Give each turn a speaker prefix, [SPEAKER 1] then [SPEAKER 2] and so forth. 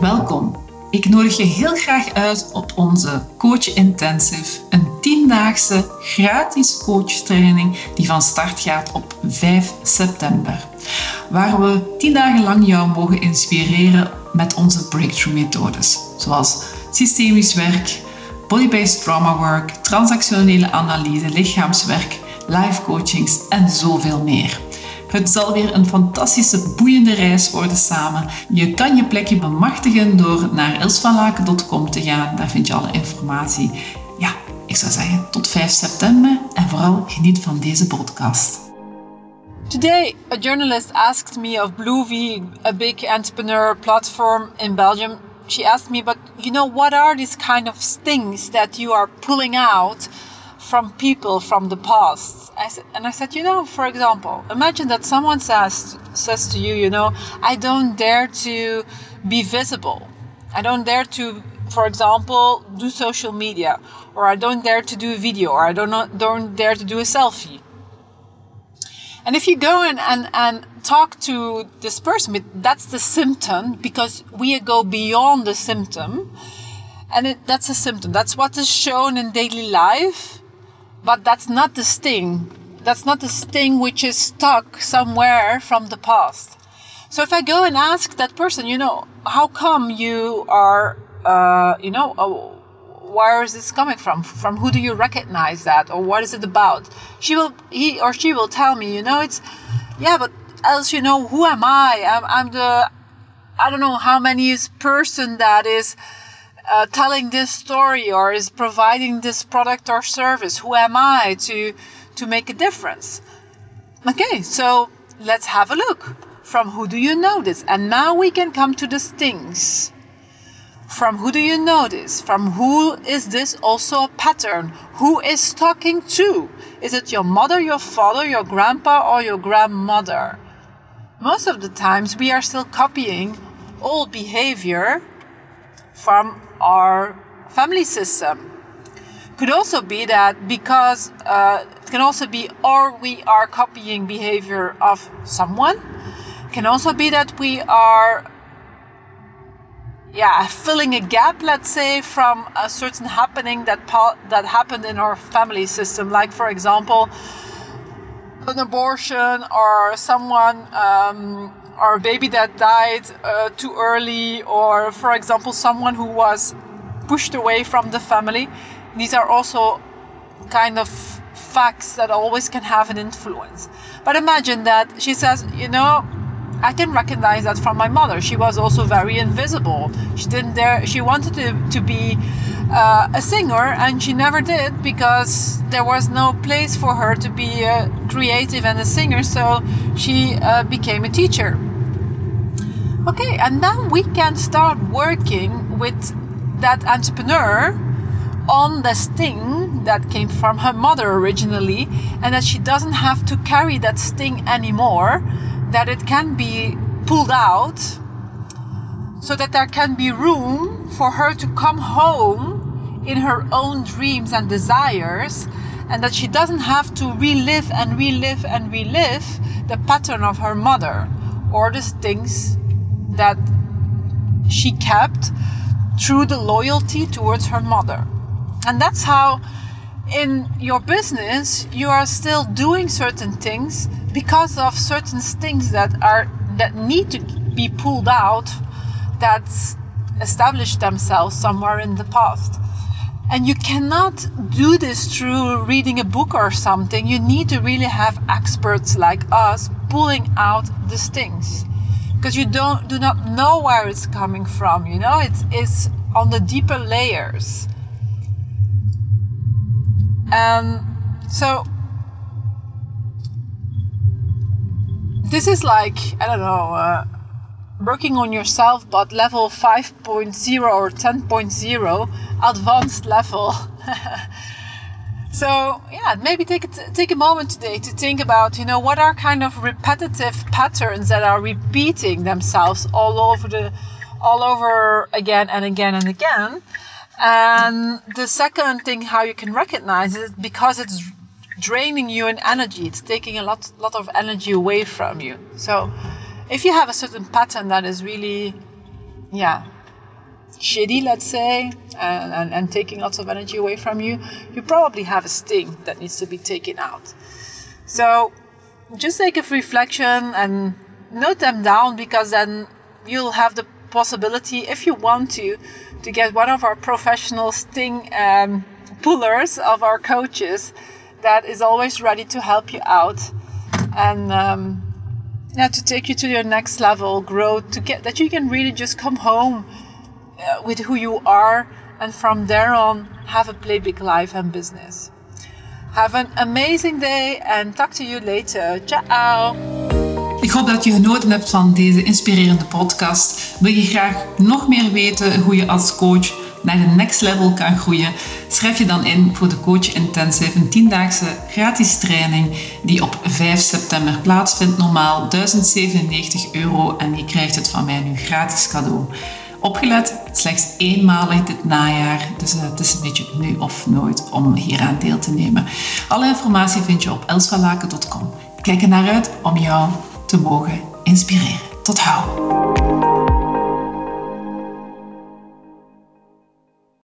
[SPEAKER 1] Welkom. Ik nodig je heel graag uit op onze Coach Intensive, een tiendaagse gratis coachtraining die van start gaat op 5 september. Waar we 10 dagen lang jou mogen inspireren met onze breakthrough methodes, zoals systemisch werk, body-based trauma work, transactionele analyse, lichaamswerk, life coachings en zoveel meer. Het zal weer een fantastische, boeiende reis worden samen. Je kan je plekje bemachtigen door naar ilsvanlaken.com te gaan. Daar vind je alle informatie. Ja, ik zou zeggen tot 5 september en vooral geniet van deze podcast.
[SPEAKER 2] Today, a journalist asked me of Bluevie, a big entrepreneur platform in Belgium. She asked me, but you know, what are these kind of things that you are pulling out from people from the past? I and I said, you know, for example, imagine that someone says says to you, you know, I don't dare to be visible. I don't dare to, for example, do social media, or I don't dare to do a video, or I don't don't dare to do a selfie. And if you go in and, and talk to this person, that's the symptom because we go beyond the symptom. And it, that's a symptom. That's what is shown in daily life but that's not the sting. That's not the sting which is stuck somewhere from the past. So if I go and ask that person, you know, how come you are, uh, you know, uh, where is this coming from? From who do you recognize that, or what is it about? She will, he or she will tell me, you know, it's, yeah, but else, you know, who am I? I'm, I'm the, I don't know how many is person that is uh, telling this story or is providing this product or service? Who am I to to make a difference? Okay, so let's have a look. From who do you know this? And now we can come to the stings. From who do you know this? From who is this also a pattern? Who is talking to? Is it your mother, your father, your grandpa, or your grandmother? Most of the times we are still copying old behavior from our family system. Could also be that because uh, it can also be, or we are copying behavior of someone. Can also be that we are, yeah, filling a gap, let's say, from a certain happening that that happened in our family system. Like, for example, an abortion or someone um, or a baby that died uh, too early, or for example, someone who was pushed away from the family. These are also kind of facts that always can have an influence. But imagine that she says, you know, I can recognize that from my mother. She was also very invisible. She didn't dare. She wanted to, to be uh, a singer, and she never did because there was no place for her to be a creative and a singer. So she uh, became a teacher. Okay, and then we can start working with that entrepreneur on the sting that came from her mother originally, and that she doesn't have to carry that sting anymore, that it can be pulled out so that there can be room for her to come home in her own dreams and desires, and that she doesn't have to relive and relive and relive the pattern of her mother or the stings that she kept through the loyalty towards her mother. And that's how in your business you are still doing certain things because of certain things that are that need to be pulled out that established themselves somewhere in the past. And you cannot do this through reading a book or something. You need to really have experts like us pulling out the things because you don't do not know where it's coming from you know? It's it's on the deeper layers. And so this is like i don't know uh, working on yourself but level 5.0 or 10.0 advanced level So yeah, maybe take a, take a moment today to think about you know what are kind of repetitive patterns that are repeating themselves all over the all over again and again and again. And the second thing, how you can recognize it, because it's draining you in energy. It's taking a lot lot of energy away from you. So if you have a certain pattern that is really, yeah, shitty, let's say, and, and, and taking lots of energy away from you, you probably have a sting that needs to be taken out. So just take a reflection and note them down because then you'll have the possibility, if you want to, to get one of our professional sting um, pullers of our coaches that is always ready to help you out and um, yeah, to take you to your next level, growth, to get that you can really just come home uh, with who you are and from there on have a big life and business. Have an amazing day and talk to you later. Ciao!
[SPEAKER 1] Ik hoop dat je genoten hebt van deze inspirerende podcast. Wil je graag nog meer weten hoe je als coach naar de next level kan groeien? Schrijf je dan in voor de Coach Intensive, een tiendaagse gratis training die op 5 september plaatsvindt. Normaal 1097 euro en je krijgt het van mij nu gratis cadeau. Opgelet, slechts eenmalig dit najaar, dus uh, het is een beetje nu of nooit om hieraan deel te nemen. Alle informatie vind je op elsvalaken.com. Kijk er naar uit om jou te mogen inspireren. Tot hou!